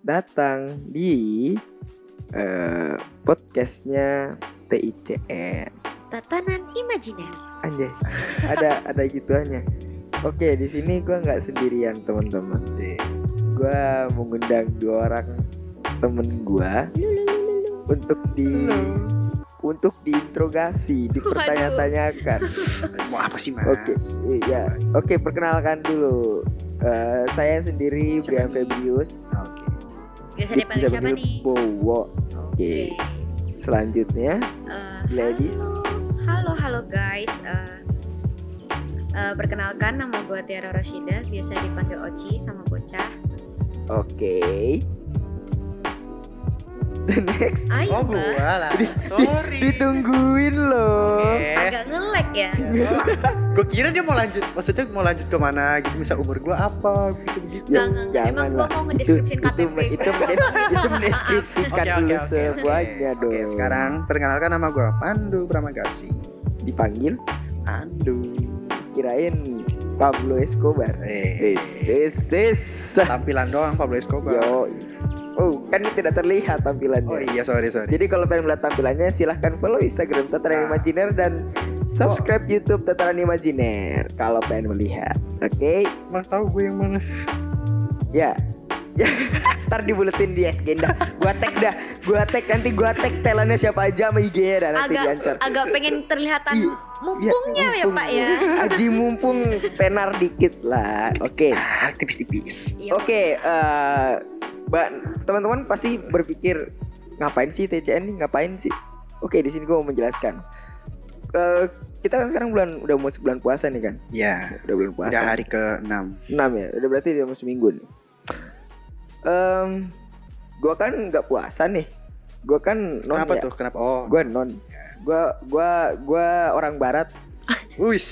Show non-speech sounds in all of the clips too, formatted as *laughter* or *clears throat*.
datang di eh, podcastnya TICN. Tatanan imajiner. Anjay, ada *laughs* ada gituannya. Oke, di sini gua nggak sendirian teman-teman. Gua mengundang dua orang temen gua Lululululu. untuk di untuk diinterogasi, dipertanya-tanyakan. Mau apa sih mas? Oke, iya. Oke, perkenalkan dulu. Eh, saya sendiri Brian nih? Febrius. Oke. Biasa Bisa dipanggil siapa nih? Bowo. Oke. Selanjutnya, Eh, ladies. Halo, halo, halo guys. Eh, eh, perkenalkan nama gue Tiara Roshida, biasa dipanggil Oci sama Bocah. Oke. The next. Ayo, Oh gua lah. Sorry. Ditungguin loh. Oke. Agak ngelek ya. *laughs* gue kira dia mau lanjut, maksudnya mau lanjut ke mana gitu, misal umur gue apa, gitu begitu. Nggak, nggak. Emang gua mau ngedeskripsiin itu, KTP. Itu, itu, *laughs* itu mendeskripsikan dulu semuanya dong. Oke, sekarang perkenalkan nama gue Pandu Pramagasi. dipanggil Pandu. kirain Pablo Escobar. Eh, Is, is, is. tampilan doang Pablo Escobar. Yo. Oh, kan ini tidak terlihat tampilannya. Oh iya, sorry sorry. Jadi kalau pengen melihat tampilannya silahkan follow Instagram Tataran Nah. Imajiner dan subscribe YouTube Tataran Imajiner kalau pengen melihat. Oke, Emang tahu gue yang mana? ya. Ya, *laughs* Ntar dibuletin di SG dah. Gua tag dah. Gua tag nanti gua tag telannya siapa aja sama IG-nya dah nanti Agak diancar. agak pengen terlihatan Iya, mumpungnya ya, mumpung. Pak ya. Aji mumpung tenar dikit lah. Oke. Ah, tipis-tipis. Iya. Oke, eh, Mbak, teman-teman pasti berpikir ngapain sih TCN nih? Ngapain sih? Oke, di sini gue mau menjelaskan. Eh, kita kan sekarang bulan udah masuk bulan puasa nih kan? Ya, Udah bulan puasa. udah hari ke-6. 6 ya. Udah berarti udah mau seminggu nih. Em, gua kan nggak puasa nih. Gua kan non Kenapa ya. tuh? Kenapa? Oh, Gua non. Gua gua gua orang barat, *laughs* Wis,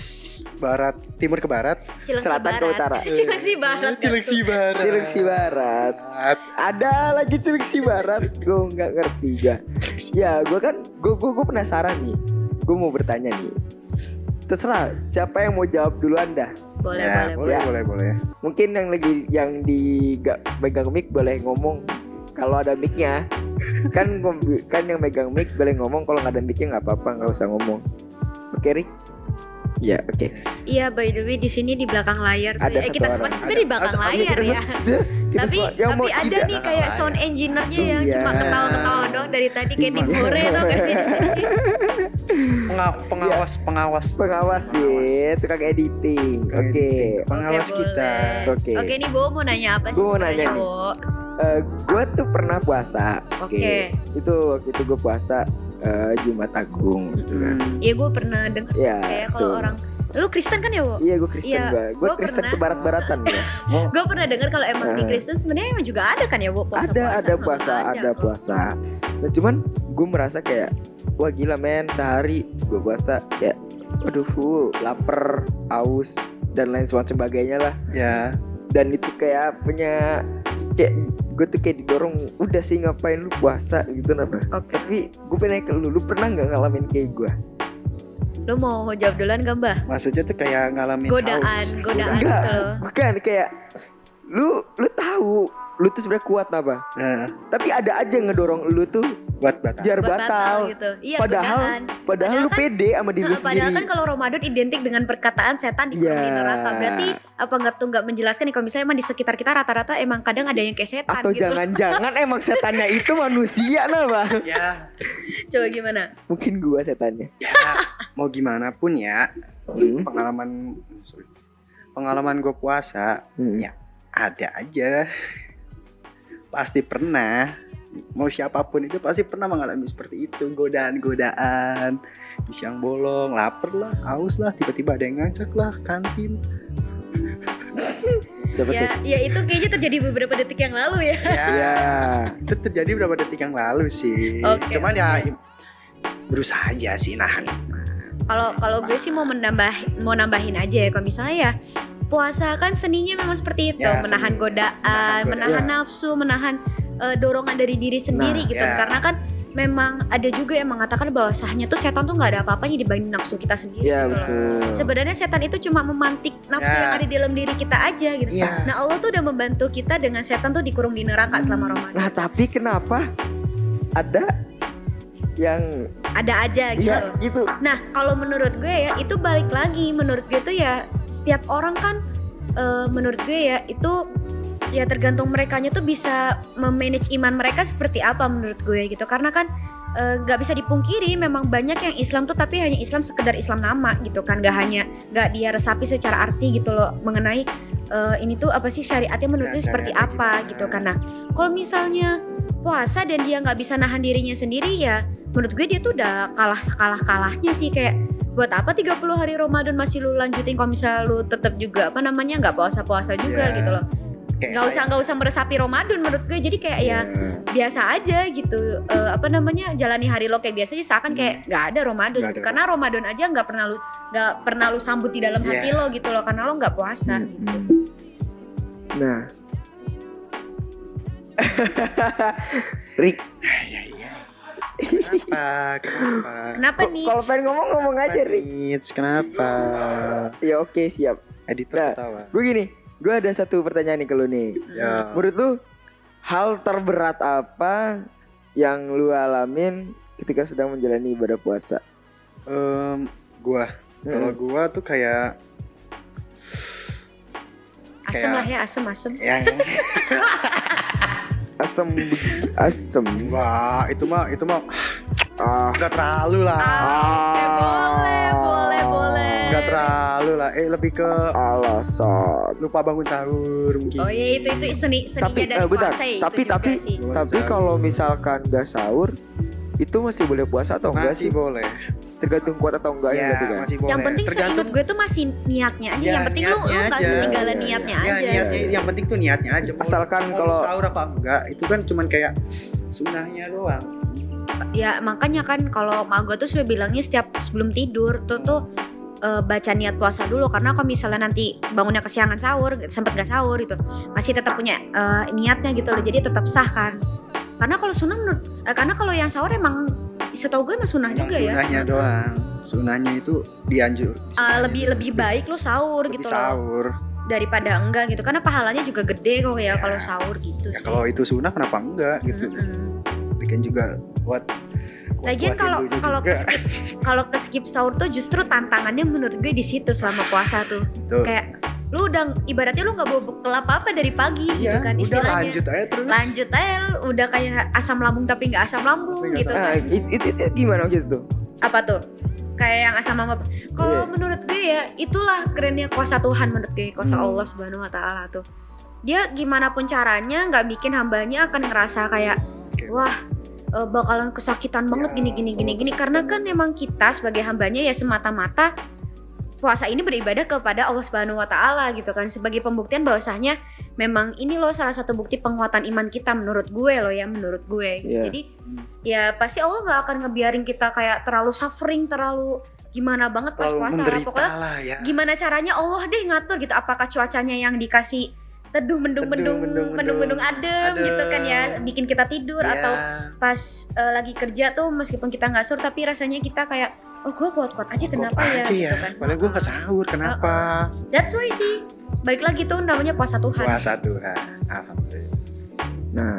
barat, timur ke barat. Cilengsi selatan ke Barat. utara. *laughs* Cilengsi Barat. Cilengsi tuh. barat. Cilengsi barat. Ada lagi Cilengsi barat. Gue nggak ngerti gua. Ya, gue kan, gue gue gue penasaran nih. Gue mau bertanya nih. Terserah siapa yang mau jawab duluan dah. Boleh, Ya, boleh, boleh, Ya. boleh, boleh. Mungkin yang lagi yang di gak megang mic boleh ngomong kalau ada micnya. Kan kan yang megang mic boleh ngomong kalau nggak ada micnya nggak apa-apa nggak usah ngomong. Oke Rik? Ya oke. Iya, by the way di sini di belakang layar tuh. Ada eh, *laughs* kita semua sebenarnya di belakang layar ya. Kita tapi semua- yang tapi mau ada nih kayak sound engineer-nya yang Iya. cuma ketawa-ketawa doang dari tadi kayak Iya. tim hore tau gak sih di sini. Penga- pengawas, pengawas. pengawas ya, tukang editing. Oke. Pengawas kita. Oke. Oke, nih Bo mau nanya apa sih Gua mau sebenarnya, nanya nih. Bo? gue tuh pernah puasa. Oke. Itu waktu itu gue puasa eh, Jumat Agung gitu kan. Hmm. Iya, gue pernah denger Ya. kayak kalau orang lu Kristen kan ya, Bo? Iya gue Kristen Iya, gue. Gue gua Kristen pernah. ke barat-baratan gue. *laughs* Gue pernah denger kalau emang di Eh. Kristen sebenarnya emang juga ada kan ya, Bo? Puasa, ada ada puasa, ada puasa. Nah, cuman gue merasa kayak wah gila men sehari gue puasa kayak waduh fu, lapar, aus dan lain sebagainya lah. Ya, Dan itu kayak punya kayak gue tuh kayak didorong udah sih ngapain lu puasa gitu napa. Oke. Tapi gue pengen nanya ke lu, lu pernah nggak ngalamin kayak gue? Lu mau jawab duluan gak, Mbah? maksudnya tuh kayak ngalamin Godaan, haus. godaan. Enggak, gitu loh. bukan kayak lu lu tahu lu tuh sebenarnya kuat apa? Nah, Tapi ada aja yang ngedorong lu tuh buat batal. biar Buat batal. gitu. Iya, Padahal- godaan. Padahal, Padahal lu kan- pede sama diri Nah, sendiri. padahal kan kalau Ramadan identik dengan perkataan setan di Iya. neraka. Berarti apa nggak tuh nggak menjelaskan nih kalau misalnya emang di sekitar kita rata-rata emang kadang ada yang kayak setan Atau gitu. jangan-jangan emang setannya itu manusia nah bang Ya, Coba gimana? Mungkin gua setannya ya mau gimana pun ya, Hmm. pengalaman sorry. pengalaman gue puasa Hmm. Ya. ada aja. Pasti pernah. Mau siapa pun itu pasti pernah mengalami seperti itu, godaan-godaan, di siang bolong, lapar lah, haus lah, tiba-tiba ada yang ngajak lah kantin. *laughs* Siapa Ya, ya itu kayaknya terjadi beberapa detik yang lalu ya. Ya, itu terjadi beberapa detik yang lalu sih. Oke, Cuman ya berusaha aja sih nahan. Kalau kalau gue sih mau menambah mau nambahin aja ya kalau misalnya ya puasa kan seninya memang seperti itu, Ya, menahan seni. godaan, Menahan godaan. menahan Ya. nafsu, menahan eh, dorongan dari diri sendiri Nah, gitu. ya. Karena kan memang ada juga yang mengatakan bahwa sahnya tuh setan tuh nggak ada apa-apanya dibanding nafsu kita sendiri Iya gitu loh. betul. Sebenarnya setan itu cuma memantik nafsu Ya. yang ada di dalam diri kita aja gitu. Iya. Nah Allah tuh udah membantu kita dengan setan tuh dikurung di neraka selama Ramadan. Nah tapi kenapa ada yang Ada aja gitu. ya gitu Nah kalau menurut gue ya itu balik lagi menurut gue tuh ya setiap orang kan eh, menurut gue ya itu ya tergantung merekanya tuh bisa memanage iman mereka seperti apa menurut gue gitu. Karena kan eh, nggak bisa dipungkiri memang banyak yang Islam tuh tapi hanya Islam sekedar Islam nama gitu kan. Nggak hanya nggak dia resapi secara arti gitu loh mengenai eh, ini tuh apa sih syariatnya menurut dia seperti apa gimana. gitu karena kalau misalnya puasa dan dia nggak bisa nahan dirinya sendiri ya menurut gue dia tuh udah kalah sekalah kalahnya sih. Kayak buat apa 30 hari Ramadan masih lu lanjutin? Kalau misalnya lu tetap juga apa namanya nggak puasa puasa juga Ya. gitu loh nggak usah nggak usah meresapi Ramadan menurut gue jadi kayak ya biasa aja gitu Eh, apa namanya jalani hari lo kayak biasa aja seakan kayak nggak ada Ramadan gitu. ada. karena Ramadan aja nggak pernah lu nggak pernah lu sambut di dalam hati Iya. lo gitu loh karena lo nggak puasa Hmm. gitu. Nah *laughs* Rick Iya, iya. Kenapa? Kenapa? kenapa nih kalau pengen ngomong ngomong aja Rick kenapa? Ya oke siap Editor Nah. ketawa. Gue gini Gue ada satu pertanyaan nih ke lu nih. Ya. Menurut lu Hal terberat apa Yang lu alamin Ketika sedang menjalani ibadah puasa? Em, gua, kalau gua tuh kayak asem kayak- lah ya asem asem. Yang *laughs* Asem Asem. Enggak, itu mah itu mah Ah enggak terlalu lah. Oke, boleh boleh boleh Enggak terlalu lah. Eh lebih ke Alasan lupa bangun sahur mungkin. oh iya itu itu seni seninya Tapi, dari eh, bentar. puasa ya, Tapi- itu juga tapi- sih. Tapi kalau misalkan gak sahur Itu masih boleh puasa atau enggak masih sih? boleh. Tergantung kuat atau enggaknya Ya, berarti kan masih boleh. yang penting Tergantung gue tuh masih niatnya aja Ya, yang penting lu lu niatnya kan aja. ketinggalan Ya, niatnya Ya, aja niatnya yang penting tuh niatnya aja. Mau- Asalkan mau kalau- sahur apa enggak, itu kan cuman kayak sunahnya doang. ya makanya kan kalau mak gue tuh sudah bilangnya setiap sebelum tidur tuh tuh eh, baca niat puasa dulu karena kalau misalnya nanti bangunnya kesiangan sahur sempet gak sahur itu masih tetap punya eh, niatnya gitu loh jadi tetap sah kan karena kalau sunnah menurut eh, karena kalau yang sahur emang setahu gue emang sunnah Emang juga ya sunahnya doang. Sunahnya itu dianjur. Sunahnya lebih itu lebih baik lo sahur lebih gitu loh sahur. daripada enggak gitu karena pahalanya juga gede kok ya Ya. kalau sahur gitu Ya, sih kalau itu sunah kenapa enggak gitu? Mm-mm. Bikin juga buat Lagian kalau kalau juga. ke skip *laughs* kalau ke skip sahur tuh justru tantangannya menurut gue di situ selama puasa tuh. Tuh. Kayak lu udah ibaratnya lu nggak bawa bekal apa-apa dari pagi Iya, gitu kan udah istilahnya. lanjut aja terus. Lanjut aja udah kayak asam lambung tapi nggak asam lambung Tapi gitu asam Nah kan. itu, itu, itu gimana gitu tuh Apa tuh? Kayak yang asam lambung. Kalau Iya. menurut gue ya itulah kerennya kuasa Tuhan menurut gue, kuasa Hmm. Allah Subhanahu wa taala tuh. Dia gimana pun caranya nggak bikin hambanya akan ngerasa kayak wah eh, bakalan kesakitan banget gini gini gini gini karena kan emang kita sebagai hambanya ya semata-mata puasa ini beribadah kepada Allah Subhanahu wa taala gitu kan sebagai pembuktian bahwasanya memang ini loh salah satu bukti penguatan iman kita menurut gue loh ya menurut gue. Iya. Jadi ya pasti Allah nggak akan ngebiarin kita kayak terlalu suffering terlalu gimana banget pas Terlalu puasa pokoknya lah ya. gimana caranya Allah deh ngatur gitu apakah cuacanya yang dikasih teduh mendung-mendung mendung-mendung. mendung-mendung adem, gitu kan ya Adem. bikin kita tidur Ya, atau pas eh, lagi kerja tuh meskipun kita nggak sur tapi rasanya kita kayak oh gue kuat-kuat aja kenapa kok ya aja gitu ya. kan Padahal gue nggak sahur, kenapa? that's why sih balik lagi tuh namanya puasa Tuhan Puasa Tuhan. Alhamdulillah. Nah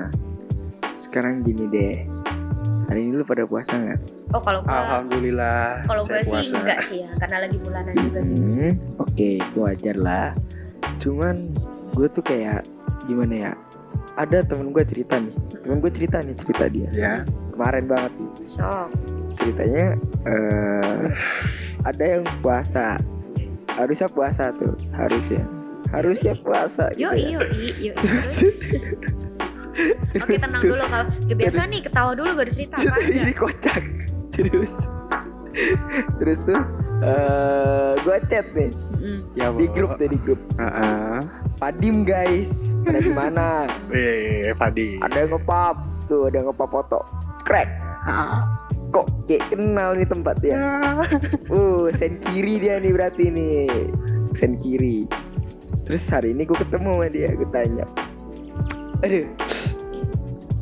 sekarang gini deh Hari ini lu pada puasa nggak? oh kalau gue Alhamdulillah. kalau gue sih puasa. enggak sih ya karena lagi bulanan juga sih Hmm, Oke itu wajar lah Cuman gue tuh kayak gimana ya Ada temen gue cerita nih Temen gue cerita nih cerita dia. Ya. Kemarin banget. Nih sok. Ceritanya eh ada yang puasa. Harusnya puasa tuh harusnya. Harusnya puasa gitu ya. yuk yuk terus oke tenang tuh, dulu kalau kebiasaan nih ketawa dulu baru cerita apa *laughs* terus aja? ini kocak. Terus terus tuh eh gue chat nih Ya, di grup tuh di grup. Heeh. Padim guys. Pada gimana *laughs* Eh, Padi. ada yang ngepap. Tuh ada yang ngepap foto. Crack kok kayak kenal nih tempatnya? *laughs* Uh, sen kiri dia nih berarti nih. Sen kiri. Terus hari ini gue ketemu sama dia Gue tanya. Aduh.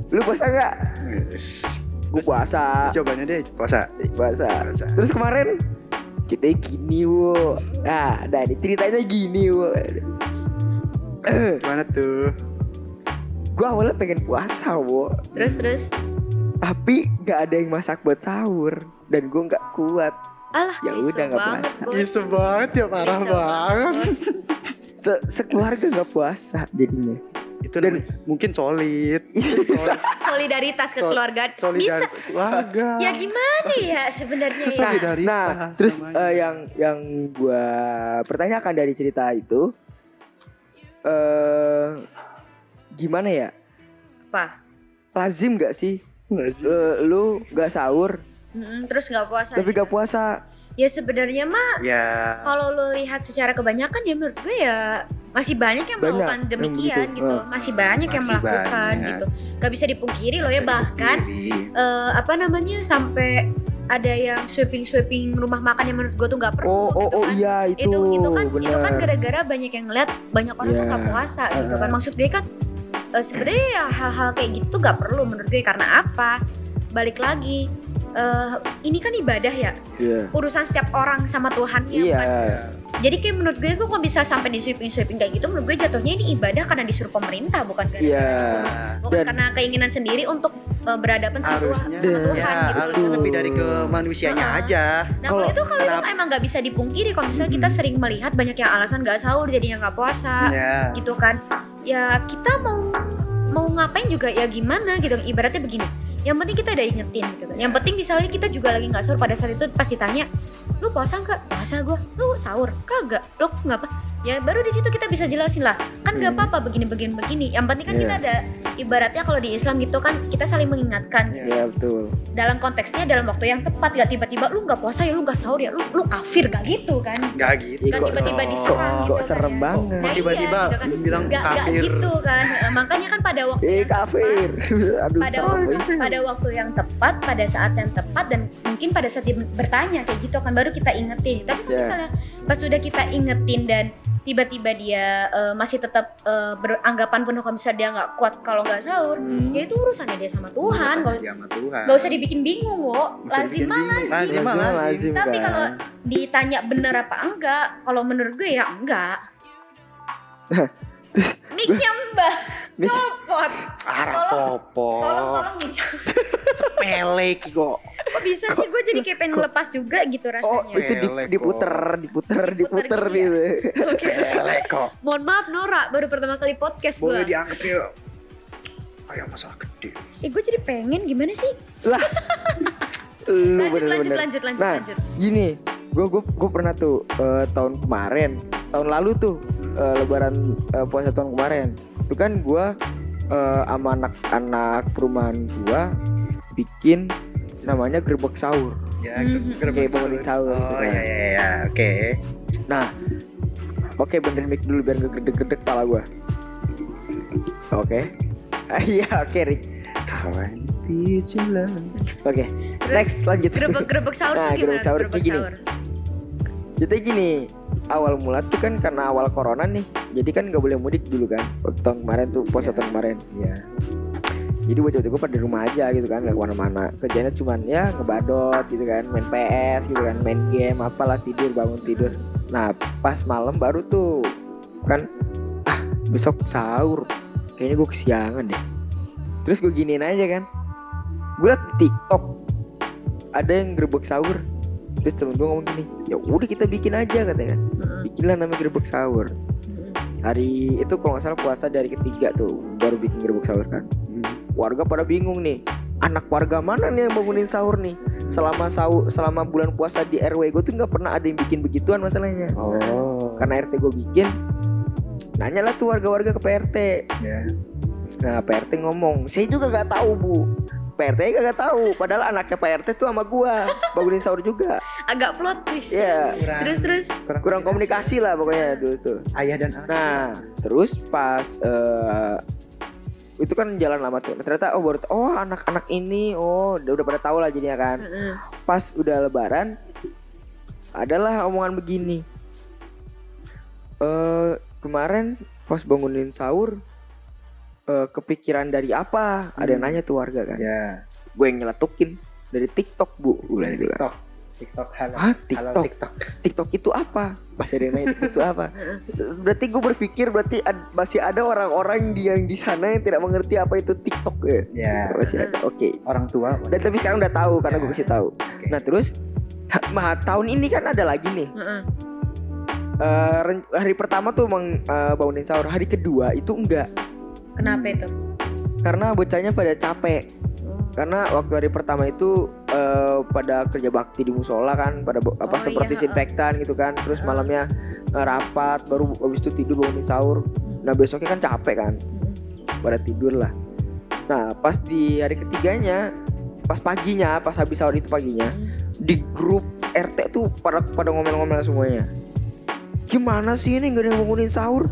Lu puasa gak? Yes. gue puasa. Jawabannya deh puasa. puasa. Puasa. terus kemarin ceritanya gini wo nah ini ceritanya gini wo Gimana tuh? gue awalnya pengen puasa wo Terus terus tapi gak ada yang masak buat sahur dan gue nggak kuat alah Ya udah, nggak banget, puasa. Bos. Isu banget ya parah Iso banget. Bos. Se sekeluarga nggak puasa jadinya Itu Dan- namanya- mungkin solid. *laughs* Solidaritas Sol- kekeluargaan bisa keluarga. ya gimana ya sebenarnya Itu ya? solidaritas nah terus namanya. eh, yang yang gue pertanyakan dari cerita itu eh gimana ya apa lazim gak sih Nggak sih? lu, gak sahur Mm-mm, terus nggak puasa tapi gitu. gak puasa ya sebenarnya mah Ya. kalau lo lihat secara kebanyakan ya menurut gue ya masih banyak yang Banyak melakukan yang demikian gitu. Oh. masih banyak yang Masih melakukan banyak. gitu. Gak bisa dipungkiri loh ya bahkan eh, apa namanya sampai ada yang sweeping sweeping rumah makan yang menurut gue tuh nggak perlu oh oh gitu oh kan. iya itu itu. itu kan bener itu kan gara-gara banyak yang ngeliat banyak orang tuh Iya. nggak puasa gitu kan. Maksud gue kan eh, sebenarnya ya hal-hal kayak gitu tuh nggak perlu menurut gue karena apa? Balik lagi eh, ini kan ibadah ya Iya. urusan setiap orang sama Tuhan ya iya bukan? jadi kayak menurut gue tuh kok bisa sampai di sweeping sweeping kayak gitu menurut gue jatuhnya ini ibadah karena disuruh pemerintah bukan karena Iya. disuruh bukan Dan- karena keinginan sendiri untuk eh, berhadapan sama Tuhan sama Tuhan ya, gitu harusnya lebih dari kemanusianya Uh-uh. aja. Nah kalau itu kalau itu kenapa- emang nggak bisa dipungkiri kalau misalnya kita Mm-mm. sering melihat banyak yang alasan nggak sahur jadinya nggak puasa Ya. gitu kan ya kita mau mau ngapain juga ya gimana gitu ibaratnya begini yang penting kita udah ingetin gitu kan. Yang penting misalnya kita juga lagi nggak sahur pada saat itu pasti tanya lu puasa nggak? Puasa gua. Lu sahur? Kagak. Lu nggak apa ya baru di situ kita bisa jelasin lah kan nggak Hmm. apa-apa begini begini begini yang penting kan Iya. kita ada ibaratnya kalau di Islam gitu kan kita saling mengingatkan Iya. Iya betul dalam konteksnya dalam waktu yang tepat gak tiba-tiba lu nggak puasa ya lu nggak sahur ya lu lu kafir gak gitu kan Nggak gitu. Gak kok tiba-tiba serem- diserang kok gitu kan serem ya. banget Nah, iya, Tiba-tiba gitu kan. bilang Gak, gak kafir. gitu kan Eh, makanya kan pada waktu eh yang tepat, kafir *laughs* aduh pada waktu, pada waktu yang tepat pada saat yang tepat dan mungkin pada saat dia bertanya kayak gitu kan baru kita ingetin tapi Ya. misalnya pas sudah kita ingetin dan tiba-tiba dia eh, masih tetap eh, beranggapan penuh kalau misalnya dia nggak kuat kalau nggak sahur Hmm. ya itu urusannya dia sama Tuhan nggak dia sama Tuhan. nggak usah usah lazim dibikin bingung. lazim Lazim Lazim, lazim. lazim Tapi kan. kalau ditanya bener apa enggak kalau menurut gue ya enggak *laughs* Mic-nya mbah copot Arah Tolong- popo. tolong tolong nih *laughs* Sepele ki kok. kok bisa sih gue jadi kayak pengen lepas juga gitu oh rasanya itu di- Elek kok. diputer diputer diputer gini ya? gitu Oke. Sepele kok. mohon maaf Nora baru pertama kali podcast Boleh gue dianggap ya kayak masalah gede. eh gue jadi pengen gimana sih lah *laughs* lu lanjut lanjut bener-bener lanjut lanjut Nah, lanjut gini gue gue gue pernah tuh eh, tahun kemarin tahun lalu tuh eh, lebaran eh, puasa tahun kemarin itu kan gue eh, sama anak-anak perumahan gue bikin namanya gerbek sahur Ya, Mhm. gerbang Kayak bangunin sahur gitu Oh kan. iya iya iya, oke. nah oke benerin mic dulu biar gak gede-gede kepala gue oke Ah, *laughs* iya oke Rick Kawan vigilant. oke next lanjut gerebek gerebek sahur *laughs* Nah, gimana gerebek sahur gerebek kayak gini. sahur Jadi gini, awal mula tuh kan karena awal corona nih, jadi kan nggak boleh mudik dulu kan. Waktu tahun kemarin tuh puasa Iya. tahun kemarin. Iya. Jadi bocah-bocah gue pada di rumah aja gitu kan, nggak ke mana-mana. Kerjanya cuman ya ngebadot gitu kan, main PS gitu kan, main game, apalah tidur bangun tidur. Nah pas malam baru tuh kan, ah besok sahur, kayaknya gue kesiangan deh. Terus gue giniin aja kan, gue liat di TikTok ada yang gerbek sahur. Terus temen gue ngomong gini, ya udah kita bikin aja katanya kan. Bikinlah namanya gerbek sahur Mm-mm. hari itu kalau nggak salah puasa dari ketiga tuh baru bikin gerbek sahur kan. Warga pada bingung nih anak warga mana nih yang bangunin sahur nih? Selama sahur selama bulan puasa di RW gue tuh nggak pernah ada yang bikin begituan masalahnya. Oh. karena RT gue bikin nanya lah tuh warga-warga ke PRT Ya. nah PRT ngomong saya juga nggak tahu bu PRT gak tahu padahal anaknya Pak RT tuh sama gua bangunin sahur juga agak plot twist Iya. terus terus kurang komunikasi lah pokoknya dulu tuh Ayah dan anak. Nah, terus pas eh itu kan jalan lama tuh. Ternyata oh baru oh anak-anak ini oh udah, udah pada tahu lah jadinya kan. Pas udah lebaran adalah omongan begini. Eh kemarin pas bangunin sahur eh kepikiran dari apa? Ada yang Hmm. nanya tuh warga kan. Ya. gue yang nyeletukin dari TikTok bu. Gue bilang dari gitu kan. TikTok. TikTok halal. Hah, halal TikTok? TikTok TikTok itu apa? Bahasa Rena TikTok *laughs* itu apa? Berarti gue berpikir berarti ad- masih ada orang-orang di yang di sana yang tidak mengerti apa itu TikTok ya? Ya. Masih ada. Oke. Orang tua. Dan tapi sekarang udah tahu karena gue kasih tahu. Oke. nah terus mah tahun ini kan ada lagi nih. Heeh. Eh, ren- hari pertama tuh emang eh, bangunin sahur. Hari kedua itu enggak Kenapa itu? karena bocahnya pada capek. Karena waktu hari pertama itu eh, pada kerja bakti di musola kan pada bo- apa Oh, seperti iya, disinfektan gitu kan. Terus malamnya eh, rapat baru habis itu tidur bangunin sahur. Nah besoknya kan capek kan. Pada tidur lah. Nah pas di hari ketiganya pas paginya pas habis sahur itu paginya di grup RT tuh pada pada ngomel-ngomel semuanya. Gimana sih ini nggak ada yang bangunin sahur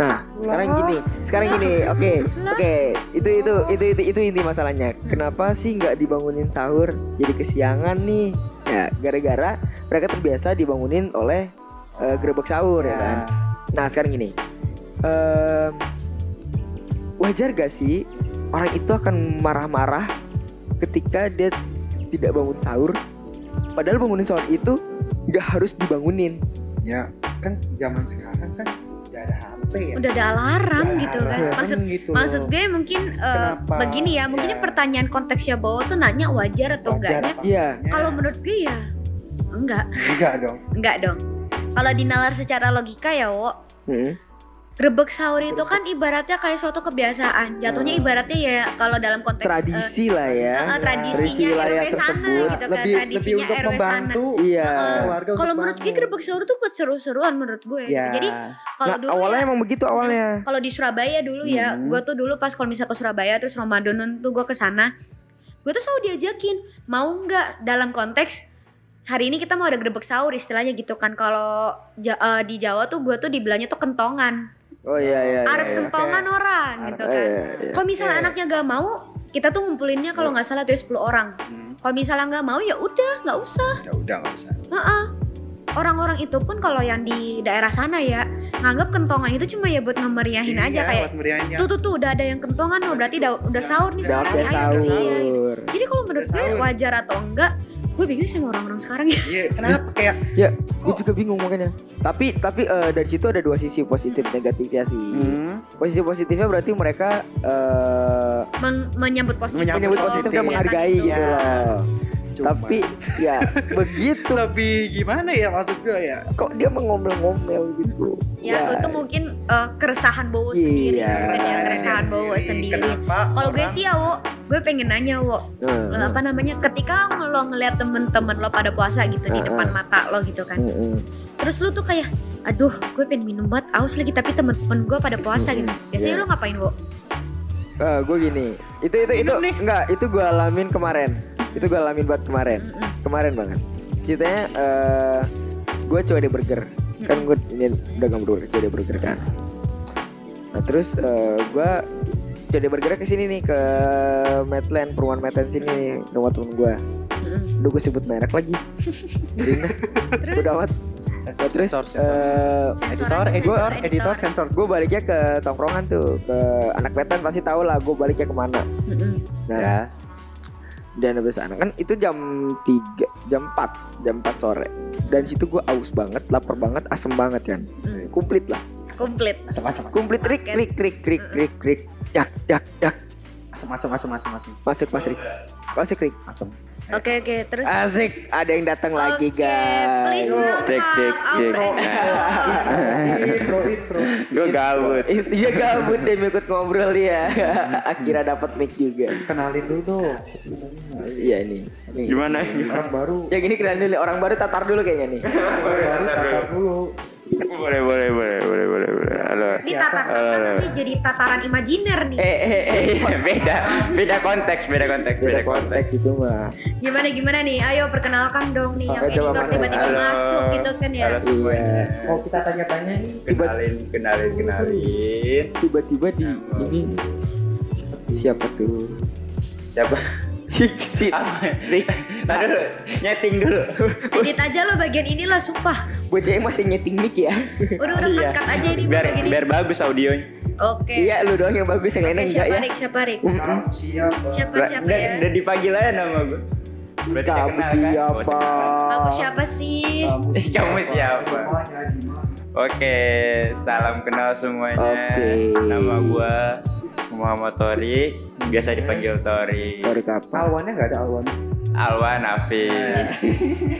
nah sekarang gini sekarang gini oke oke. Itu itu itu itu itu inti masalahnya. Kenapa sih nggak dibangunin sahur jadi kesiangan nih? Ya gara-gara mereka terbiasa dibangunin oleh eh, gerebek sahur ya kan? Nah sekarang gini Em, wajar gak sih orang itu akan marah-marah ketika dia tidak bangun sahur? Padahal bangunin sahur itu nggak harus dibangunin. Ya kan zaman sekarang kan udah ada HP ya Udah ada alarm Udah gitu kan. alarm Maksud gitu maksud gue mungkin eh, Kenapa? begini ya, mungkin Ya. pertanyaan konteksnya bahwa tuh nanya wajar atau Wajar enggaknya. Iya. enggaknya? Kalau menurut gue ya enggak, enggak dong *laughs* enggak dong. Kalau dinalar secara logika ya, wo, Hmm. Grebek sahur itu kan ibaratnya kayak suatu kebiasaan. Jatuhnya ibaratnya ya kalau dalam konteks eh, tradisi lah ya eh, tradisinya RW sana tersebut. gitu kan, lebih lebih tradisinya untuk RW sana. membantu Iya. keluarga untuk Kalau menurut gue grebek sahur tuh buat seru-seruan menurut gue. ya Jadi kalau nah, dulu awalnya ya, emang begitu awalnya *laughs* kalau di Surabaya dulu ya, Hmm. gue tuh dulu pas kalau misal ke Surabaya terus Ramadan tuh gue ke sana, gue tuh selalu diajakin mau nggak dalam konteks hari ini kita mau ada grebek sahur istilahnya gitu kan. Kalau eh, di Jawa tuh gue tuh dibilangnya tuh kentongan, oh iya iya iya, arep iya. kentongan orang gitu kan. iya, iya. Kalau misalnya Oke. anaknya gak mau, kita tuh ngumpulinnya kalau nggak salah tuh 10 orang. Hmm, Kalau misalnya nggak mau ya udah nggak usah. ya udah nggak usah Heeh. Orang-orang itu pun kalau yang di daerah sana ya nganggap kentongan itu cuma ya buat ngemeriahin aja Iya, kayak buat meriahinnya. tuh tuh tuh udah ada yang kentongan oh berarti udah, udah sahur nih Udah ayo sahur iya. Jadi kalau menurut gue wajar atau enggak, gue bingung sama orang-orang sekarang ya. Iya, kenapa kayak gue juga bingung makanya tapi tapi eh, dari situ ada dua sisi positif negatifnya sih hmm, posisi positifnya berarti mereka eh Men- menyambut positif. Menyambut menyambut Oh, positif dan positif. menghargai gitu Ya. loh cuma tapi ya *laughs* begitu lebih gimana ya maksud gue ya kok dia mengomel-ngomel gitu Ya, itu mungkin eh, keresahan Bowo Iya. sendiri, mungkin ya Keresahan keresahan Bowo sendiri. kenapa Kalau gue sih ya, Wo, gue pengen nanya, Wo, lo apa namanya? Ketika lo ngeliat temen-temen lo pada puasa gitu di Heeh. depan mata lo gitu kan, mm-mm. terus lu tuh kayak, aduh, gue pengen minum banget, aus lagi, tapi temen-temen gue pada puasa gitu. Biasanya Iya. lo ngapain, Wo? Eh, gue gini itu itu itu Minum nih. enggak itu gue alamin kemarin itu gue alamin buat kemarin. Kemarin banget. Ceritanya eh gue COD burger. Kan gue ini udah gak berdua COD burger kan. Nah terus eh gue COD burger ke sini nih ke Medland perumahan Medland sini nih rumah temen gue udah gue sebut merek lagi. Jadi nah, Terus? Udah amat. Sensor, terus sensor, sensor. eh, Sensor editor, editor, sensor, editor, sensor. gue baliknya ke tongkrongan tuh ke anak Medland pasti tahu lah gue baliknya ke mana. Nah Ya. Dan habis sana. Kan itu jam 3 jam 4 jam 4 sore. Dan situ gue aus banget lapar banget asem banget kan. Mm. komplit lah. Komplit. Asam, asam, asam, komplit krik krik krik krik krik krik dak dak dak asam, asam, asam, asam, asam, masuk masuk masuk krik asam. Oke, oke, terus asik ada yang datang lagi Oke, guys please Cek, cek, cek. intro, intro. Gue gabut. Iya gabut deh ikut ngobrol dia *laughs* Akhirnya dapat mic juga Kenalin dulu dong. Iya ini Nih. Gimana? Orang baru. Ya gini kenalin dulu Orang baru tatar dulu kayaknya nih Baru tatar dulu. Boleh, boleh, boleh, boleh, boleh, boleh. Halo. Ini tatar tapi jadi tataran imajiner nih. Eh eh eh beda, beda konteks, beda konteks, Beda beda konteks. konteks itu mah Gimana gimana nih? Ayo perkenalkan dong nih yang Oke, coba editor tiba-tiba Halo. masuk gitu kan ya. Halo semuanya. Iya. Oh kita tanya-tanya nih. Kenalin, kenalin, kenalin. Tiba-tiba di ini Siapa tuh Siapa? Si si Rick Tadi dulu, nyeting dulu. Edit aja lo bagian inilah sumpah. bocah yang masih nyeting mic ya Udah udah Iya. cut aja ini Biar bagian ini. biar bagus audionya. Oke. iya lu doang yang bagus yang Oke, lainnya enggak siapa ya Rik? Siapa Rik? Mm-mm. siapa Siapa Udah, siapa udah, ya? udah dipanggil aja nama gue. Berarti udah Kamu kenal kan? siapa? Oh, sekarang. Kamu siapa sih? Kamu *laughs* siapa? Oke, salam kenal semuanya. Oke. Nama gua Muhammad Tori, biasa dipanggil Tori. Sorry kapan Alwannya nggak ada Alwan Alwan Hafiz.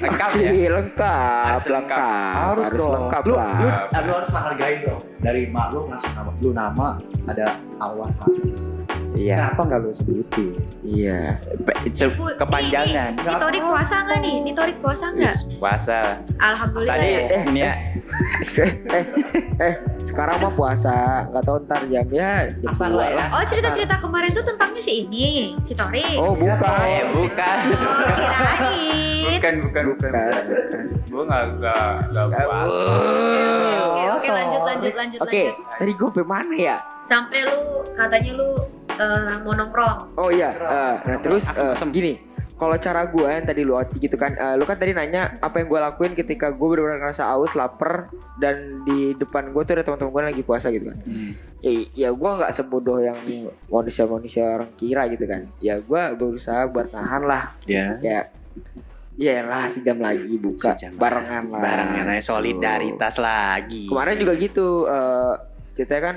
Lengkap ya? Lengkap, Harus lengkap, lengkap. harus, dong. lengkap lu, lah. lu, lu harus menghargai dong dari mak lu ngasih nama lu nama ada Alwan Hafiz Iya. kenapa nggak lu sebutin Iya. It's a Bu, kepanjangan. Nih, nih, nih Torik puasa nggak nih? Nih Torik puasa nggak? Puasa. Alhamdulillah. Tadi ya. Eh, ini ya, *laughs* eh, eh, sekarang mah puasa, nggak tahu ntar jam ya jam dua lah ya. Oh cerita-cerita kemarin tuh tentangnya si ini, si Torik. Oh bukan. eh bukan. Oh, kirain. Bukan, bukan, bukan. Bukan, bukan. Gua nggak nggak nggak puasa. Oke, oke, oke, lanjut, lanjut, lanjut, Oke, lanjut. tadi gue sampai mana ya? Sampai lu katanya lu eh, mau nongkrong. Oh iya, eh, nah terus Asem, eh, asem. gini, kalau cara gue yang tadi lu oci gitu kan, eh, lu kan tadi nanya apa yang gue lakuin ketika gue benar-benar ngerasa haus, lapar, dan di depan gue tuh ada teman-teman gue lagi puasa gitu kan. Ya, ya gue nggak sebodoh yang manusia-manusia orang kira gitu kan. Ya gue berusaha buat nahan lah, ya kayak ya lah sejam lagi buka Sejam barengan lah. barengan aja solidaritas lagi Kemarin juga gitu, eh kita kan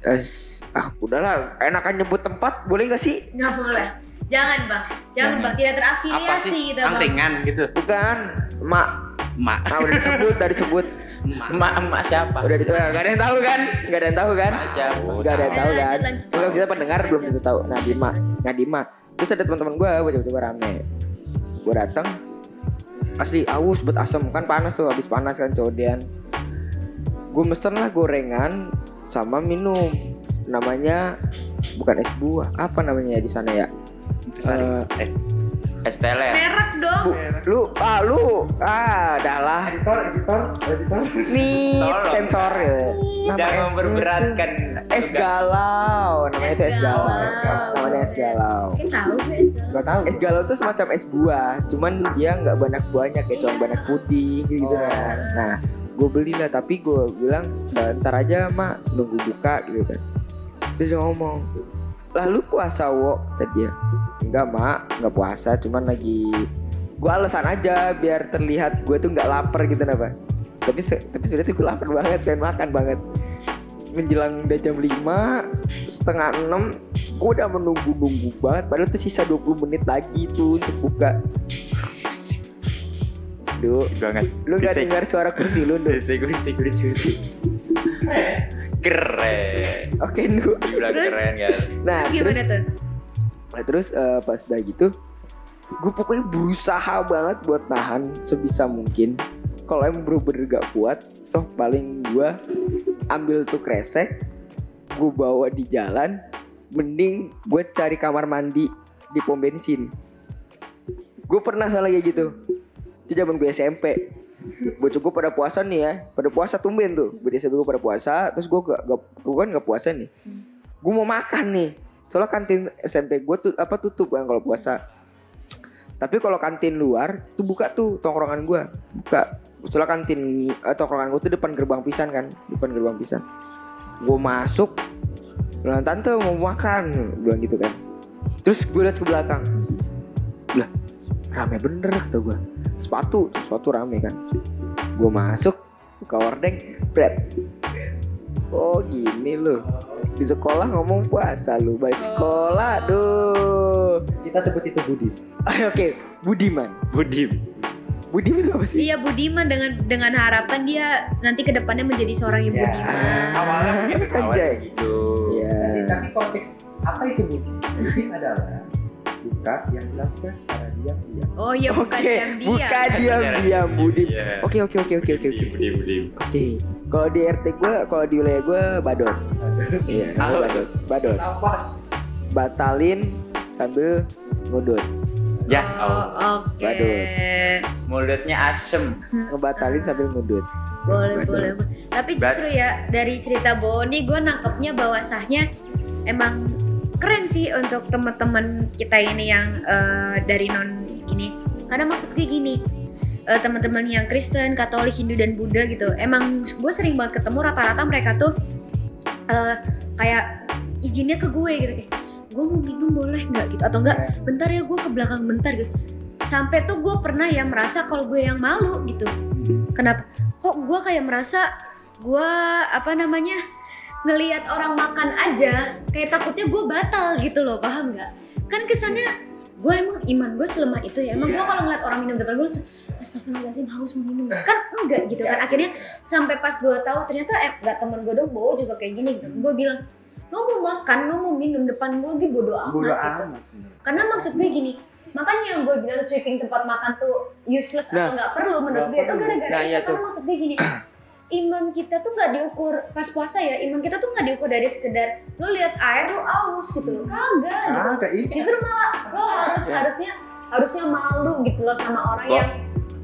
eh, s- ah udahlah enakan nyebut tempat boleh nggak sih? Nggak boleh. Jangan bang, jangan Jangan. bang, tidak terafiliasi kita bang. angkringan gitu Bukan, mak. mak Nah udah disebut, udah disebut. mak Emak emak siapa? Udah di, eh, nggak ada yang tahu kan? Nggak ada yang tahu kan? Emak siapa? Nggak ada yang tahu kan? lanjut. kita pendengar belum tentu tahu. Nadima, Nadima. Terus ada teman-teman gue, gue tiba-tiba rame. Gue datang, asli aus buat asem kan panas tuh, habis panas kan codean. Gue mesen lah gorengan sama minum. Namanya bukan es buah, apa namanya ya di sana ya? Intisari. Eh, eh Esteler. Merek dong. Bu, lu, ah lu, ah adalah editor editor editor nih sensor ya. Nama Jangan esnya memperberatkan. tuh Es galau, namanya itu es galau. Es galau. Namanya es galau. Mungkin tahu guys. nggak tahu Es galau tuh semacam es buah, cuman dia nggak banyak buahnya kayak cuma banyak puding gitu, Oh. kan. Nah, gue beli lah tapi gue bilang "Eh, ntar aja mak nunggu buka gitu kan. Terus dia ngomong, lalu puasa wo tadi ya. Enggak mak, nggak puasa, cuman lagi gue alasan aja biar terlihat gue tuh nggak lapar gitu napa. Tapi se- tapi sebenarnya tuh gue lapar banget, pengen makan banget. Menjelang udah jam 5 setengah 6 gue udah menunggu-nunggu banget padahal tuh sisa 20 menit lagi tuh untuk buka Duh, banget. lu gak Bisik. dengar suara kursi lu? Bisik, bisik, bisik, bisik. Keren. Oke. Dibilang Terus? keren guys. Nah, Terus gimana terus, tuh? Nah, terus eh, pas udah gitu, gue pokoknya berusaha banget buat nahan sebisa mungkin. Kalau emang bener-bener gak kuat, toh paling gue ambil tuh kresek, gue bawa di jalan, mending gue cari kamar mandi di pom bensin. Gue pernah salah kayak gitu. Itu zaman gue SMP. Gue pada puasa nih ya, pada puasa tumben tuh. Buat SMP gue pada puasa, terus gue gak, gak, gue kan gak puasa nih. Gue mau makan nih. Soalnya kantin SMP gue tuh apa tutup kan kalau puasa. Tapi kalau kantin luar tuh buka tuh tongkrongan gue, buka. Soalnya kantin eh, tongkrongan gue tuh depan gerbang pisan kan, depan gerbang pisan. Gue masuk, bilang tante mau makan, bilang gitu kan. Terus gue liat ke belakang, lah rame bener kata gue. Sepatu, sepatu rame kan. Gue masuk, buka ordeng, bread. Oh gini loh di sekolah ngomong puasa lu balik sekolah aduh kita sebut itu Budi *laughs* oke Budiman Budim. Budiman itu apa sih Iya Budiman dengan dengan harapan dia nanti ke depannya menjadi seorang yang Ya, budiman. Awalnya begitu. Anjay. Awalnya begitu. ya tapi konteks apa itu Budi Budi adalah buka yang dilakukan secara diam-diam Oh iya bukan oke diam dia. bukan diam diam Budim oke oke oke oke oke oke Budim, budim. oke kalau di RT gue kalau di wilayah gue badot iya badot badot apa batalin sambil ngudut Ya, Oh, oke. Waduh. mulutnya asem. ngebatalin sambil ngudut Boleh, Waduh. boleh, boleh. Tapi justru ya dari cerita Boni gue nangkepnya bahwa sahnya emang keren sih untuk teman-teman kita ini yang eh, dari non ini karena maksud gue gini eh, teman-teman yang Kristen, Katolik, Hindu dan Buddha gitu. Emang gue sering banget ketemu rata-rata mereka tuh eh, kayak izinnya ke gue gitu kayak gue mau minum boleh nggak? gitu. Atau enggak bentar ya gue ke belakang bentar gitu. Sampai tuh gue pernah ya merasa kalau gue yang malu gitu. Kenapa? Kok gue kayak merasa gue apa namanya ngelihat orang makan aja kayak takutnya gue batal gitu loh paham nggak? Kan kesannya gue emang iman gue selemah itu ya emang gue Iya. kalau ngeliat orang minum depan gue langsung astagfirullahaladzim haus mau minum kan enggak gitu kan akhirnya sampai pas gue tahu ternyata eh nggak temen gue dong bawa juga kayak gini gitu gue bilang lo mau makan lo mau minum depan gue gue bodo amat Bodo gitu amat sebenarnya. karena maksud gue gini makanya yang gue bilang sweeping tempat makan tuh useless atau Nah. nggak perlu menurut gue itu perlu. gara-gara Nah, itu iya karena tuh. maksud gue gini *clears throat* iman kita tuh nggak diukur pas puasa ya iman kita tuh nggak diukur dari sekedar lo lihat air lo aus gitu loh. Kagak gitu. Kayak itu. justru malah lo harus Ya. harusnya harusnya malu gitu loh sama orang yang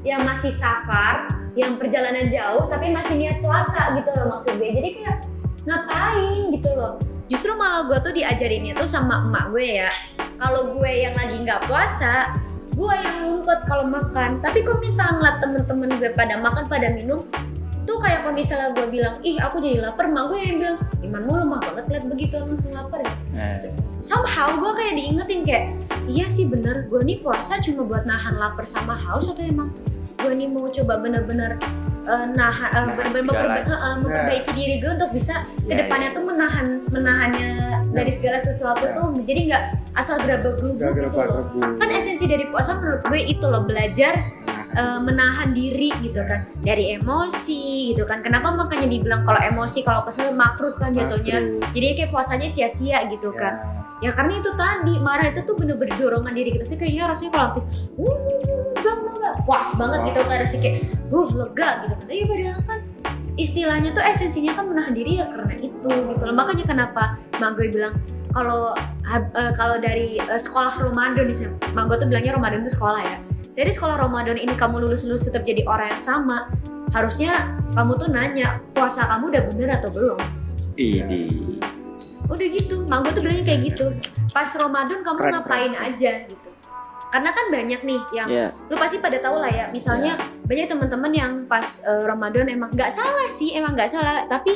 yang masih safar yang perjalanan jauh tapi masih niat puasa gitu loh maksud gue. Jadi kayak ngapain gitu loh. Justru malah gue tuh diajarinnya tuh sama emak gue ya. Kalau gue yang lagi nggak puasa gue yang ngumpet kalau makan. Tapi kok misalnya ngeliat temen-temen gue pada makan pada minum tuh kayak kalau misalnya gue bilang ih aku jadi lapar emak gue yang bilang imanmu lemah banget lihat begitu langsung lapar ya. Nah, somehow gue kayak diingetin kayak iya sih bener gue nih puasa cuma buat nahan lapar sama haus atau emang gue nih mau coba bener-bener uh, nahan uh, bener-bener memperba- uh, uh, memperbaiki diri gue untuk bisa Ya, ke depannya tuh menahan menahannya dari segala sesuatu Ya. tuh jadi nggak asal gerabak gerubuk gitu loh. kan esensi dari puasa menurut gue itu loh belajar uh, menahan diri gitu kan. Dari emosi gitu kan. Kenapa makanya dibilang kalau emosi kalau kesel makruh kan jatuhnya. Jadi kayak puasanya sia-sia gitu kan. Ya. Karena itu tadi marah itu tuh bener-bener dorongan diri kita. Sih kayaknya rasanya kalau habis bla puas banget gitu kan rasanya kayak uh lega gitu kan. Tapi padahal kan istilahnya tuh esensinya kan menahan diri ya karena itu gitu loh. Makanya kenapa mak gue bilang kalau eh, kalau dari eh, sekolah Ramadan nih mak gue tuh bilangnya Ramadan itu sekolah ya dari sekolah Ramadan ini kamu lulus lulus tetap jadi orang yang sama harusnya kamu tuh nanya puasa kamu udah bener atau belum? Idi. udah gitu mak gue tuh bilangnya kayak gitu. Pas Ramadan kamu Keren, ngapain aja gitu. Karena kan banyak nih yang Iya. lu pasti pada tahu lah ya misalnya banyak teman-teman yang pas eh, Ramadan emang nggak salah sih emang nggak salah. Tapi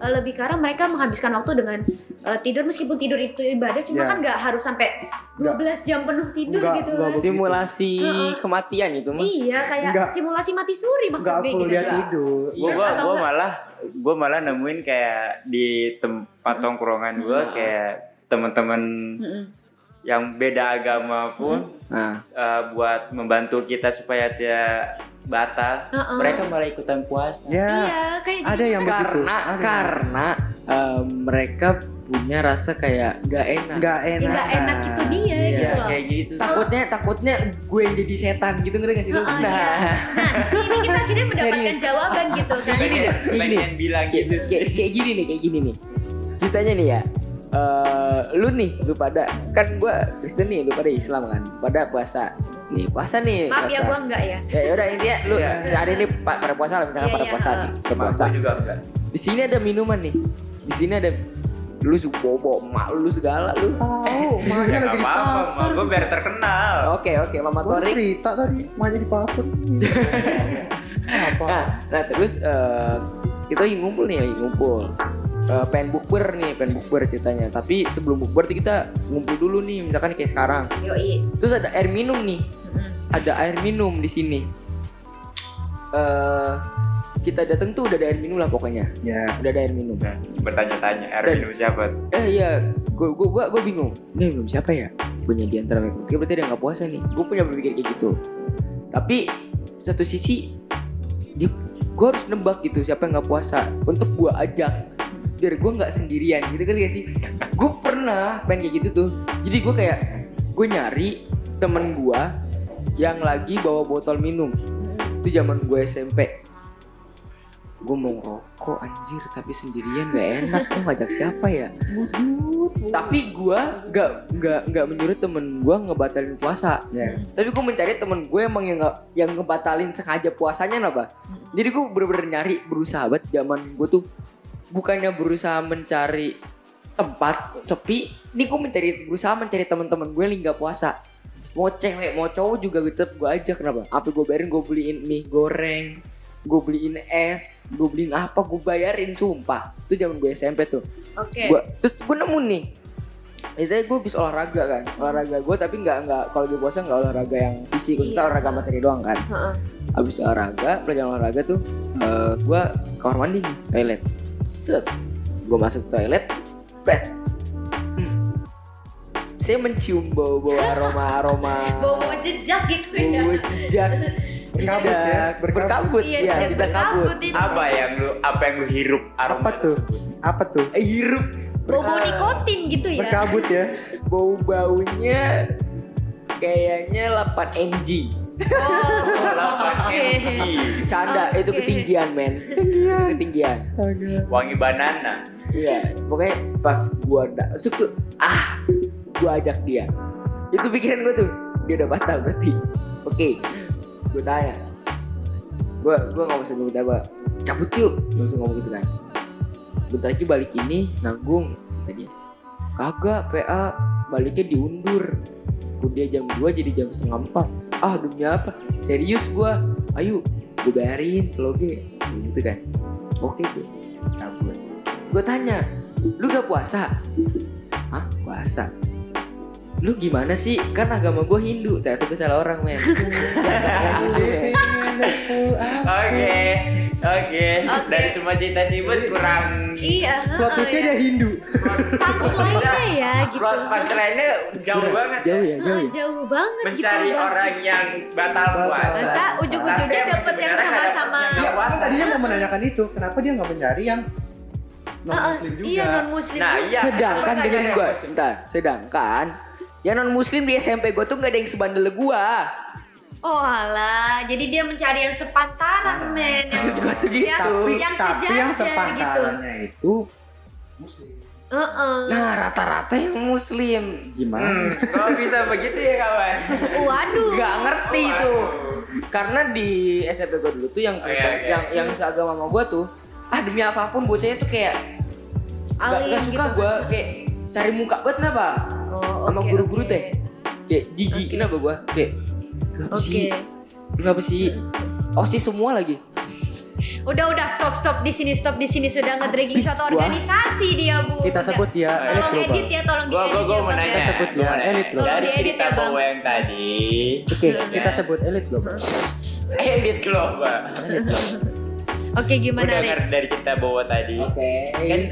eh, lebih karena mereka menghabiskan waktu dengan eh, tidur meskipun tidur itu ibadah cuma Ya. kan nggak harus sampai 12 jam penuh tidur Nggak, gitu kan. Simulasi Heeh. kematian itu mah. iya kayak Nggak. simulasi mati suri maksud Enggak gue full gitu kan. tidur. Gue Terus gua, gua malah gue malah nemuin kayak di tempat tongkrongan gue kayak teman-teman. Yang beda agama pun Nah, eh, buat membantu kita supaya dia batal, Heeh. mereka malah ikutan puasa. Ya, iya kayak ada jadi yang begitu. karena Ada. karena eh, mereka punya rasa kayak gak enak. Enggak ya enak. nggak enak itu dia Iya, gitu loh kayak gitu. Takutnya takutnya gue yang jadi setan gitu ngerti gak sih lu? Heeh, Nah, iya. Nah, ini kita akhirnya *laughs* mendapatkan Serius. jawaban gitu kan. Kayak gini deh, kayak gini. bilang gitu kayak, kayak gini nih, kayak gini nih. Ceritanya nih ya. Eh lu nih, lu pada kan gue Kristen nih, lu pada Islam kan, pada puasa. Nih puasa nih. Maaf ya puasa. gua enggak ya. Ya udah intinya lu Iya. hari ini pa- pada puasa lah misalkan Iya, pada iya, puasa nih, pada Mak puasa. juga enggak. Di sini ada minuman nih. Di sini ada lu bobo emak lu segala lu. Oh, makanya *laughs* Ya lagi nggak di pasar. mak gue biar terkenal. Oke oke Mama Gua Torik. cerita tadi, makanya di pasar. *laughs* Apa? Nah, nah terus eh, kita lagi ngumpul nih, lagi ngumpul. Eh, pengen bukber nih, pengen bukber ceritanya. Tapi sebelum bukber tuh kita ngumpul dulu nih, misalkan kayak sekarang. Yoi. Terus ada air minum nih, ada air minum di sini. Eh kita datang tuh udah ada air minum lah pokoknya, Ya, udah ada air minum. Nah, bertanya-tanya, air Dan- minum siapa? Eh iya, gue gue gue gue bingung. Ini minum siapa ya? Punya di antara mereka bertiga berarti dia nggak puasa nih. Gue punya berpikir kayak gitu. Tapi satu sisi dia gue harus nebak gitu siapa yang nggak puasa untuk gue ajak biar gue nggak sendirian gitu kan gak sih? gue pernah pengen kayak gitu tuh. Jadi gue kayak gue nyari temen gue yang lagi bawa botol minum. Itu zaman gue SMP. Gue mau ngerokok anjir tapi sendirian gak enak gue ngajak siapa ya? tapi gua nggak nggak nggak menyuruh temen gua ngebatalin puasa ya. tapi gua mencari temen gue emang yang nggak yang ngebatalin sengaja puasanya lah Pak. jadi gua bener-bener nyari berusaha banget zaman gua tuh bukannya berusaha mencari tempat sepi. Ini gue mencari berusaha mencari teman-teman gue yang nggak puasa. Mau cewek mau cowok juga gue tetap gue ajak. Kenapa? Apa gue bayarin? Gue beliin mie goreng gue beliin es gue beliin apa? Gue bayarin sumpah. Itu zaman gue SMP tuh. Oke. gue terus gue nemu nih. Biasanya gue bisa olahraga kan. Olahraga gue tapi nggak nggak kalau gue puasa nggak olahraga yang fisik. Kita Iya. olahraga materi doang kan. Heeh. abis olahraga pelajaran olahraga tuh eh gue kamar mandi nih toilet set gue masuk toilet bed Hmm. saya mencium bau bau aroma aroma *laughs* Bawa jejak gitu ya. bau jejak Berkabut ya, berkabut. berkabut Iya, ya jejak jejak kabut berkabut itu. Apa yang lu apa yang lu hirup aroma Apa tuh? tersebut? Apa tuh? Eh, hirup Bau-bau nikotin gitu ya. Berkabut ya. bau baunya kayaknya 8 mg Oh, mg. canda itu ketinggian men ketinggian Astaga. Wangi banana. Iya, pokoknya pas gua masuk tuh, ah, gua ajak dia. Itu pikiran gua tuh, dia udah batal berarti. Oke, gua tanya. Gua gua nggak usah nyebut apa, cabut yuk, langsung ngomong gitu kan. Bentar lagi balik ini nanggung, kata dia. Kagak, PA baliknya diundur. Udah jam 2 jadi jam setengah 4 Ah demi apa? Serius gua Ayo gue bayarin seloge Gitu kan Oke tuh Cabut Gue tanya Lu gak puasa? Hah? Puasa? Lu gimana sih? Kan agama gue Hindu Ternyata gue salah orang men *laughs* men. Oke. Oke. Oke. Dari semua cerita Cibut kurang Iya. heeh, Plot twistnya ya. dia Hindu. Punchline-nya ya gitu. Plot punchline-nya jauh Kurang- banget. Jauh ya, jauh Heeh, ya jauh banget Mencari gitu. Bang. orang yang batal puasa. Masa ujung-ujungnya dapet yang sama-sama. Iya, nggak kan tadinya mau menanyakan itu. Kenapa dia nggak mencari yang non muslim juga? Iya non muslim. Nah, iya. Sedangkan Kenapa dengan gue Bentar Sedangkan Yang non muslim di SMP gue tuh gak ada yang sebandel gue Oh alah, jadi dia mencari yang sepantaran men, yang Maksud gua tuh gitu. yang, Tapi yang tapi sejajar yang gitu. sepantarannya itu muslim. Heeh. Nah rata-rata yang muslim Gimana? Hmm, kok bisa begitu ya kawan? Waduh. Gak ngerti Waduh. tuh Karena di SMP gue dulu tuh yang Oh, iya, iya. yang yang seagama sama gue tuh ah demi apa pun bocahnya tuh kayak gak, Alim gak suka gitu. gue kayak cari muka banget kenapa Oh, sama guru-guru oke. teh kayak jijik Oke. kenapa gue kayak Oke. sih kenapa sih oh sih semua lagi Udah udah stop stop di sini stop di sini sudah ngedragging gua. organisasi dia bu. Kita sebut dia elit Tolong global. edit ya, tolong Gua diedit gua gua ya nanya. ya. sebut gua ya, elit loh. Tolong Dari diedit ya, Bang. bawa yang tadi. oke Kita sebut elit global. Edit loh, *laughs* Pak. Oke gimana Gua Rik? dengar dari cerita bawa tadi. oke Kan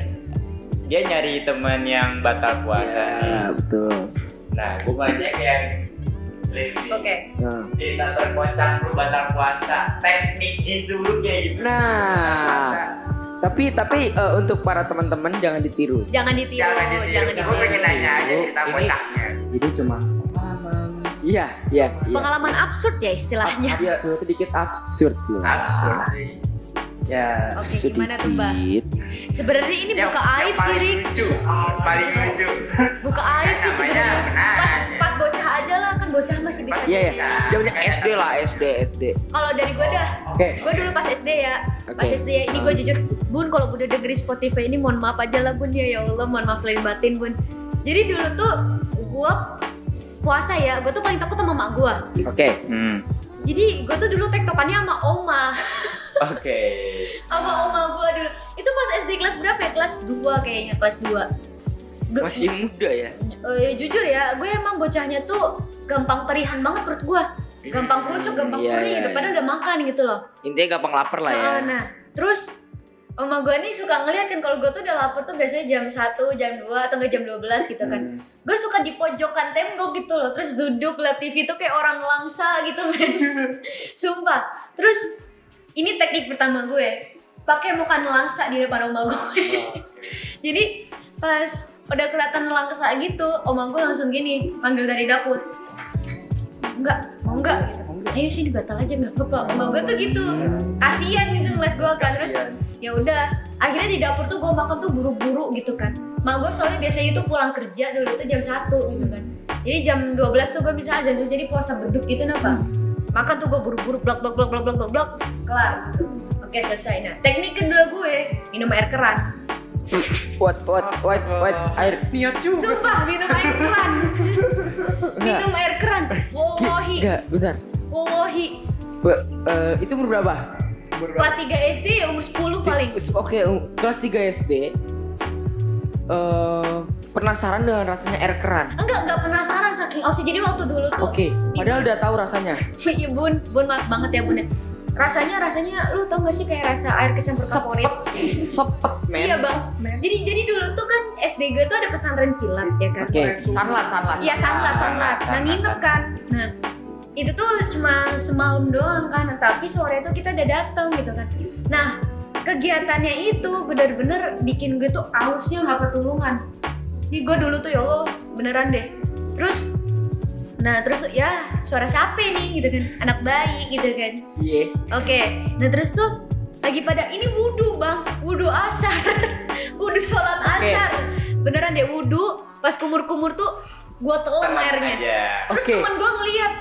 dia nyari teman yang batal puasa ya nih. betul Nah, gua banyak yang Oke. nah Cerita terkocak lu batal puasa. Teknik jin dulu kayak gitu. Nah. Tapi tapi eh, untuk para teman-teman jangan ditiru Jangan ditiru, Jangan ditiru. jangan Gua pengen ditiru. nanya aja cerita Ini- kocaknya. Jadi cuma pengalaman. iya iya iya Pengalaman absurd ya istilahnya. Iya, sedikit absurd loh Absurd sih. Ya, Oke, gimana tuh, Mbak? sedikit Sebenarnya ini Yang- buka aib sih paling Rik. lucu. Paling lucu. Buka aib sih sebenarnya. benar. Pas pas bocah kan masih bisa. iya ya jadi. zamannya SD lah SD SD Kalau dari gue dah, Oke. gue dulu pas SD ya, pas. SD ya ini gue jujur, bun kalau bunda dengerin Spotify ini mohon maaf aja lah bun ya ya Allah mohon maaf lahir batin bun. Jadi dulu tuh gue puasa ya, gue tuh paling takut sama mak gue. oke Hmm. Jadi gue tuh dulu tektokannya sama oma, *laughs* Oke. sama oma gue dulu. Itu pas SD kelas berapa ya? Kelas 2 kayaknya, kelas 2 masih muda ya Eh, jujur ya, gue emang bocahnya tuh gampang perihan banget perut gue. Gampang kerucuk, gampang Iya, perih iya, gitu. Padahal udah makan gitu loh. intinya gampang lapar lah ya Nah, nah, terus Oma gue nih suka ngeliat kan kalau gue tuh udah lapar tuh biasanya jam 1, jam 2 atau enggak jam 12 gitu kan. Hmm. Gue suka di pojokan tembok gitu loh. Terus duduk liat TV tuh kayak orang langsa gitu men. *laughs* Sumpah. Terus ini teknik pertama gue. Pakai muka nelangsa di depan oma gue. *laughs* Jadi pas udah kelihatan nelangsa gitu, oma gue langsung gini panggil dari dapur. Enggak, mau enggak gitu. Ayo sini batal aja nggak apa-apa. Oma gue tuh gitu. Kasian gitu ngeliat gue kan terus ya udah akhirnya di dapur tuh gue makan tuh buru-buru gitu kan mak gue soalnya biasanya itu pulang kerja dulu tuh jam 1 gitu kan jadi jam 12 tuh gue bisa azan jadi puasa beduk gitu napa makan tuh gue buru-buru blok blok blok blok blok blok blok kelar gitu. oke selesai nah teknik kedua gue minum air keran What what what what air Niat juga. Sumpah minum air keran. minum air keran. Wallahi. enggak bentar Wallahi. Be- eh, itu umur berapa Kelas 3 SD umur 10 paling. oke um, kelas 3 SD eh penasaran dengan rasanya air keran Enggak, enggak penasaran saking ausnya. Jadi waktu dulu tuh oke padahal udah tahu rasanya *laughs* Iya bun, bun maaf banget ya bun ya. Rasanya rasanya lu tau gak sih kayak rasa air kecampur kaporit? sepet men Iya bang. Jadi jadi dulu tuh kan SD gue tuh ada pesantren kilat ya kan. oke sanlat sanlat Iya sanlat sanlat. Nah nginep kan. Nah itu tuh cuma semalam doang kan. Tapi sore tuh kita udah datang gitu kan. Nah kegiatannya itu bener-bener bikin gue tuh ausnya nggak ketulungan. Jadi gue dulu tuh ya Allah beneran deh. Terus Nah terus tuh ya suara siapa nih gitu kan anak bayi gitu kan iya Oke, nah terus tuh lagi pada ini wudhu bang, wudhu asar, *laughs* wudhu sholat Oke. asar, beneran deh wudhu, pas kumur-kumur tuh gua telan airnya. aja. Terus Oke. teman gua ngeliat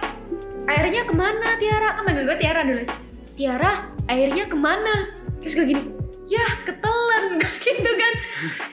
airnya ke mana Tiara, kan manggil gua Tiara dulu. Tiara, airnya ke mana? Terus gue gini, ya ketelan *laughs* gitu kan.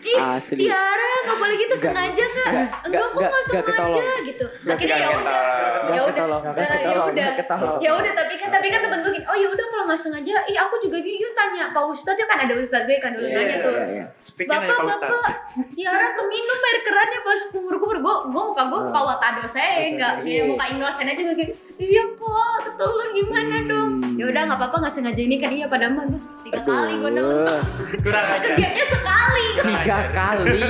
Ih, Asli. Tiara nggak boleh gitu sengaja nggak? nggak, Enggak, nggak, kok nggak sengaja gitu. Akhirnya ya udah, Nggak ya udah, Nah, ya udah. nggak ketolong. ya udah tapi kan tapi kan temen gue gini oh ya udah kalau nggak sengaja ih aku juga gitu yuk tanya pak ustadz ya kan ada ustadz gue kan dulu Iya, nanya tuh Iya, iya. Speaknya dari bapak bapak Tiara keminum air kerannya pas kumur kumur gue gue muka gue muka watado saya nggak Iya. kayak muka inosen aja gue kayak iya pak ketelan gimana dong ya udah nggak apa-apa nggak sengaja ini kan iya pada mana tiga kali gue nelen Aduh, Kurang aja. kegiatnya sekali tiga kali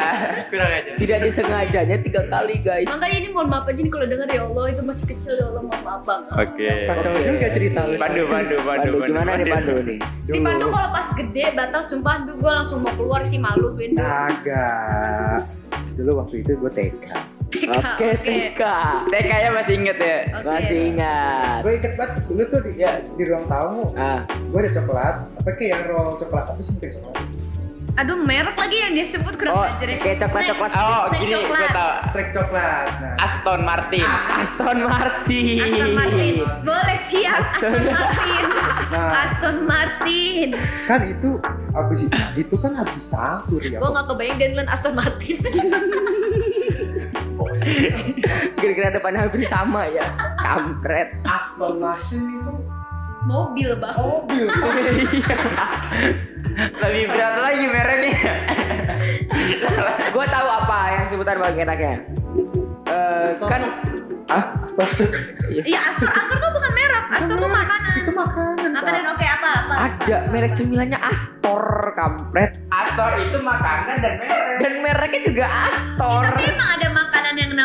*laughs* Kurang aja. tidak disengajanya tiga kali guys makanya ini mohon maaf aja nih kalau denger ya Allah itu masih kecil ya Allah mohon maaf banget Oke. Kacau Oke. juga cerita lu. Pandu, pandu, pandu, Pandu gimana nih Pandu nih di Pandu kalau pas gede batal sumpah tuh gue langsung mau keluar sih malu gue tuh Agak. Dulu waktu itu gue TK. Oke TK TK-nya masih inget ya? Oke. masih ingat Gue inget banget dulu tuh di, Ya. di ruang tamu. ah Gue ada coklat. Apa kayak yang roll coklat apa sih bukan coklat sih? Aduh merek lagi yang dia sebut kurang Oh, ajar ya. kayak coklat-coklat. Snack- Oh, snack gini coklat. gue tau. Strek coklat. Nah, Aston Martin. Aston Martin Aston Martin. Boleh siap Aston, Aston- Martin. nah Aston Martin. kan itu abis itu kan habis sahur ya. Gue gak kebayang ngeliat Aston Martin. *laughs* *laughs* kira-kira depannya hampir sama ya kampret Aston Martin itu Mobil bang. mobil. *laughs* Lebih berat lagi mereknya. *laughs* gue tahu apa yang sebutan paling enaknya Eh, kan ah Aston. Iya Astor, Astor tuh bukan merek. Astor tuh makanan. Itu makanan. Makanan oke apa apa. ada merek cemilannya Astor kampret Astor itu makanan dan merek. dan mereknya juga Astor Tapi emang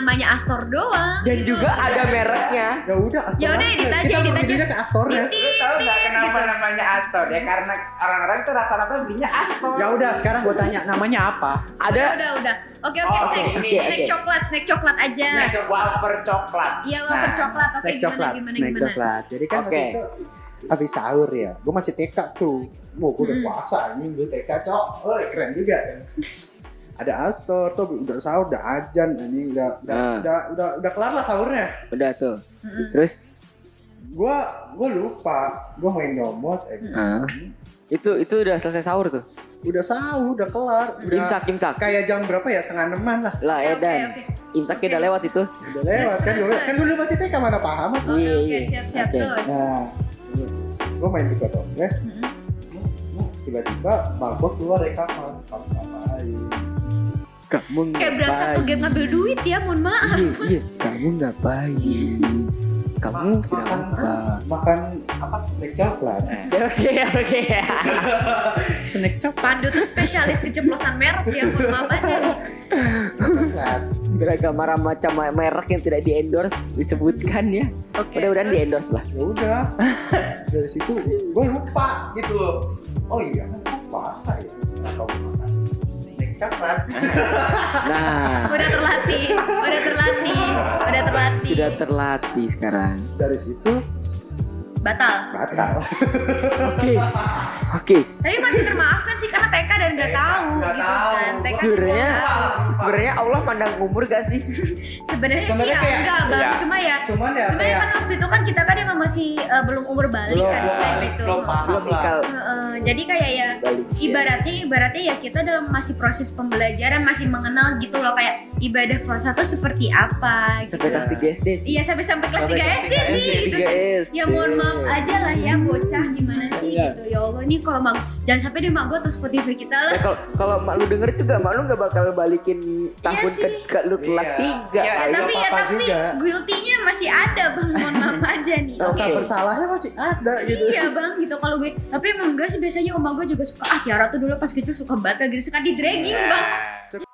namanya Astor doang. dan gitu. juga ada mereknya Ya udah Astor. Ya udah, edit aja, Kita edit aja. ke Astornya. Lu tahu nggak kenapa gitu. namanya Astor ya? Karena orang-orang tuh rata-rata belinya Astor. Ya udah sekarang gue tanya namanya apa? Udah, ada udah, udah. Oke, oke, Oh, snack. oke, snack oke. coklat, snack coklat aja. Snack wafer coklat. Iya, wafer Nah, coklat. Oke, snack gimana, coklat, gimana, snack gimana? coklat. Jadi kan Oke. waktu itu habis sahur ya. Gue masih TK tuh. Mau gue udah Hmm. puasa ini gue TK cok. Oh keren juga kan. *laughs* Ada Astor tuh udah sahur udah ajan ini udah udah, Nah. udah udah udah kelar lah sahurnya. udah tuh terus Gua gua lupa. Gua main nyomot. Eh, Ah. itu itu udah selesai sahur tuh Udah sahur, udah kelar. Udah imsak imsak kayak jam berapa ya? Setengah enaman lah. lah Oke, Edan oke. imsaknya udah lewat itu Udah lewat kan dulu. Kan dulu masih TK mana paham apa? Oke, Iya, oke, iya. siap-siap Oke. terus. Nah, gua main di kota. Tiba-tiba mabok keluar dari kamar. Kamu ngapain? Kamu Kayak berasa ke game ngambil duit ya, mohon maaf. iya iya. Kamu ngapain? Kamu Ma- sedang makan apa? Makan apa? Snack coklat. Oke oke. Snack coklat. Pandu tuh spesialis keceplosan merek ya, mohon maaf aja nih. coklat. Beragam macam merek yang tidak di endorse disebutkan ya. Oke. mudah-mudahan di endorse lah. Ya udah. Dari situ gue lupa gitu. Loh oh iya kan puasa ya coklat nah Udah terlatih, udah terlatih, udah terlatih. sudah terlatih sekarang dari situ Batal. Batal Oke. Oke. Tapi masih termaafkan sih karena TK dan nggak tahu nggak gitu tahu. kan. TK Sebenarnya tahu. sebenarnya Allah pandang umur gak sih? sebenarnya sih ya kayak- enggak bang, Iya. cuma ya cuman ya Cuma ya kan waktu itu kan kita kan emang masih eh, belum umur balik Belum, kan selain balik, itu. belum paham lah. jadi kayak ya ibaratnya ibaratnya ya kita dalam masih proses pembelajaran masih mengenal gitu loh kayak ibadah puasa tuh seperti apa gitu. Sampai kelas 3 SD. Iya sampai sampai kelas Sampai 3 kelas SD 3 sih. SD. Itu 3 SD. Ya mohon maaf aja lah ya bocah gimana sih Iya. gitu. Ya Allah ini kalau mak jangan sampai deh mak gue atau Spotify kita lah. Ya, kalau kalau mak lu denger itu gak mak lu gak bakal balikin tahun ke, sih. ke lu kelas Iya. 3 Iya, Ya, iya, tapi ya tapi juga. guilty-nya masih ada bang mohon maaf *laughs* aja nih. rasa Oke. bersalahnya masih ada gitu Iya bang gitu kalau gue tapi emang enggak sih biasanya oma gue juga suka ah Tiara tuh dulu pas kecil suka batal gitu suka di dragging bang Nah.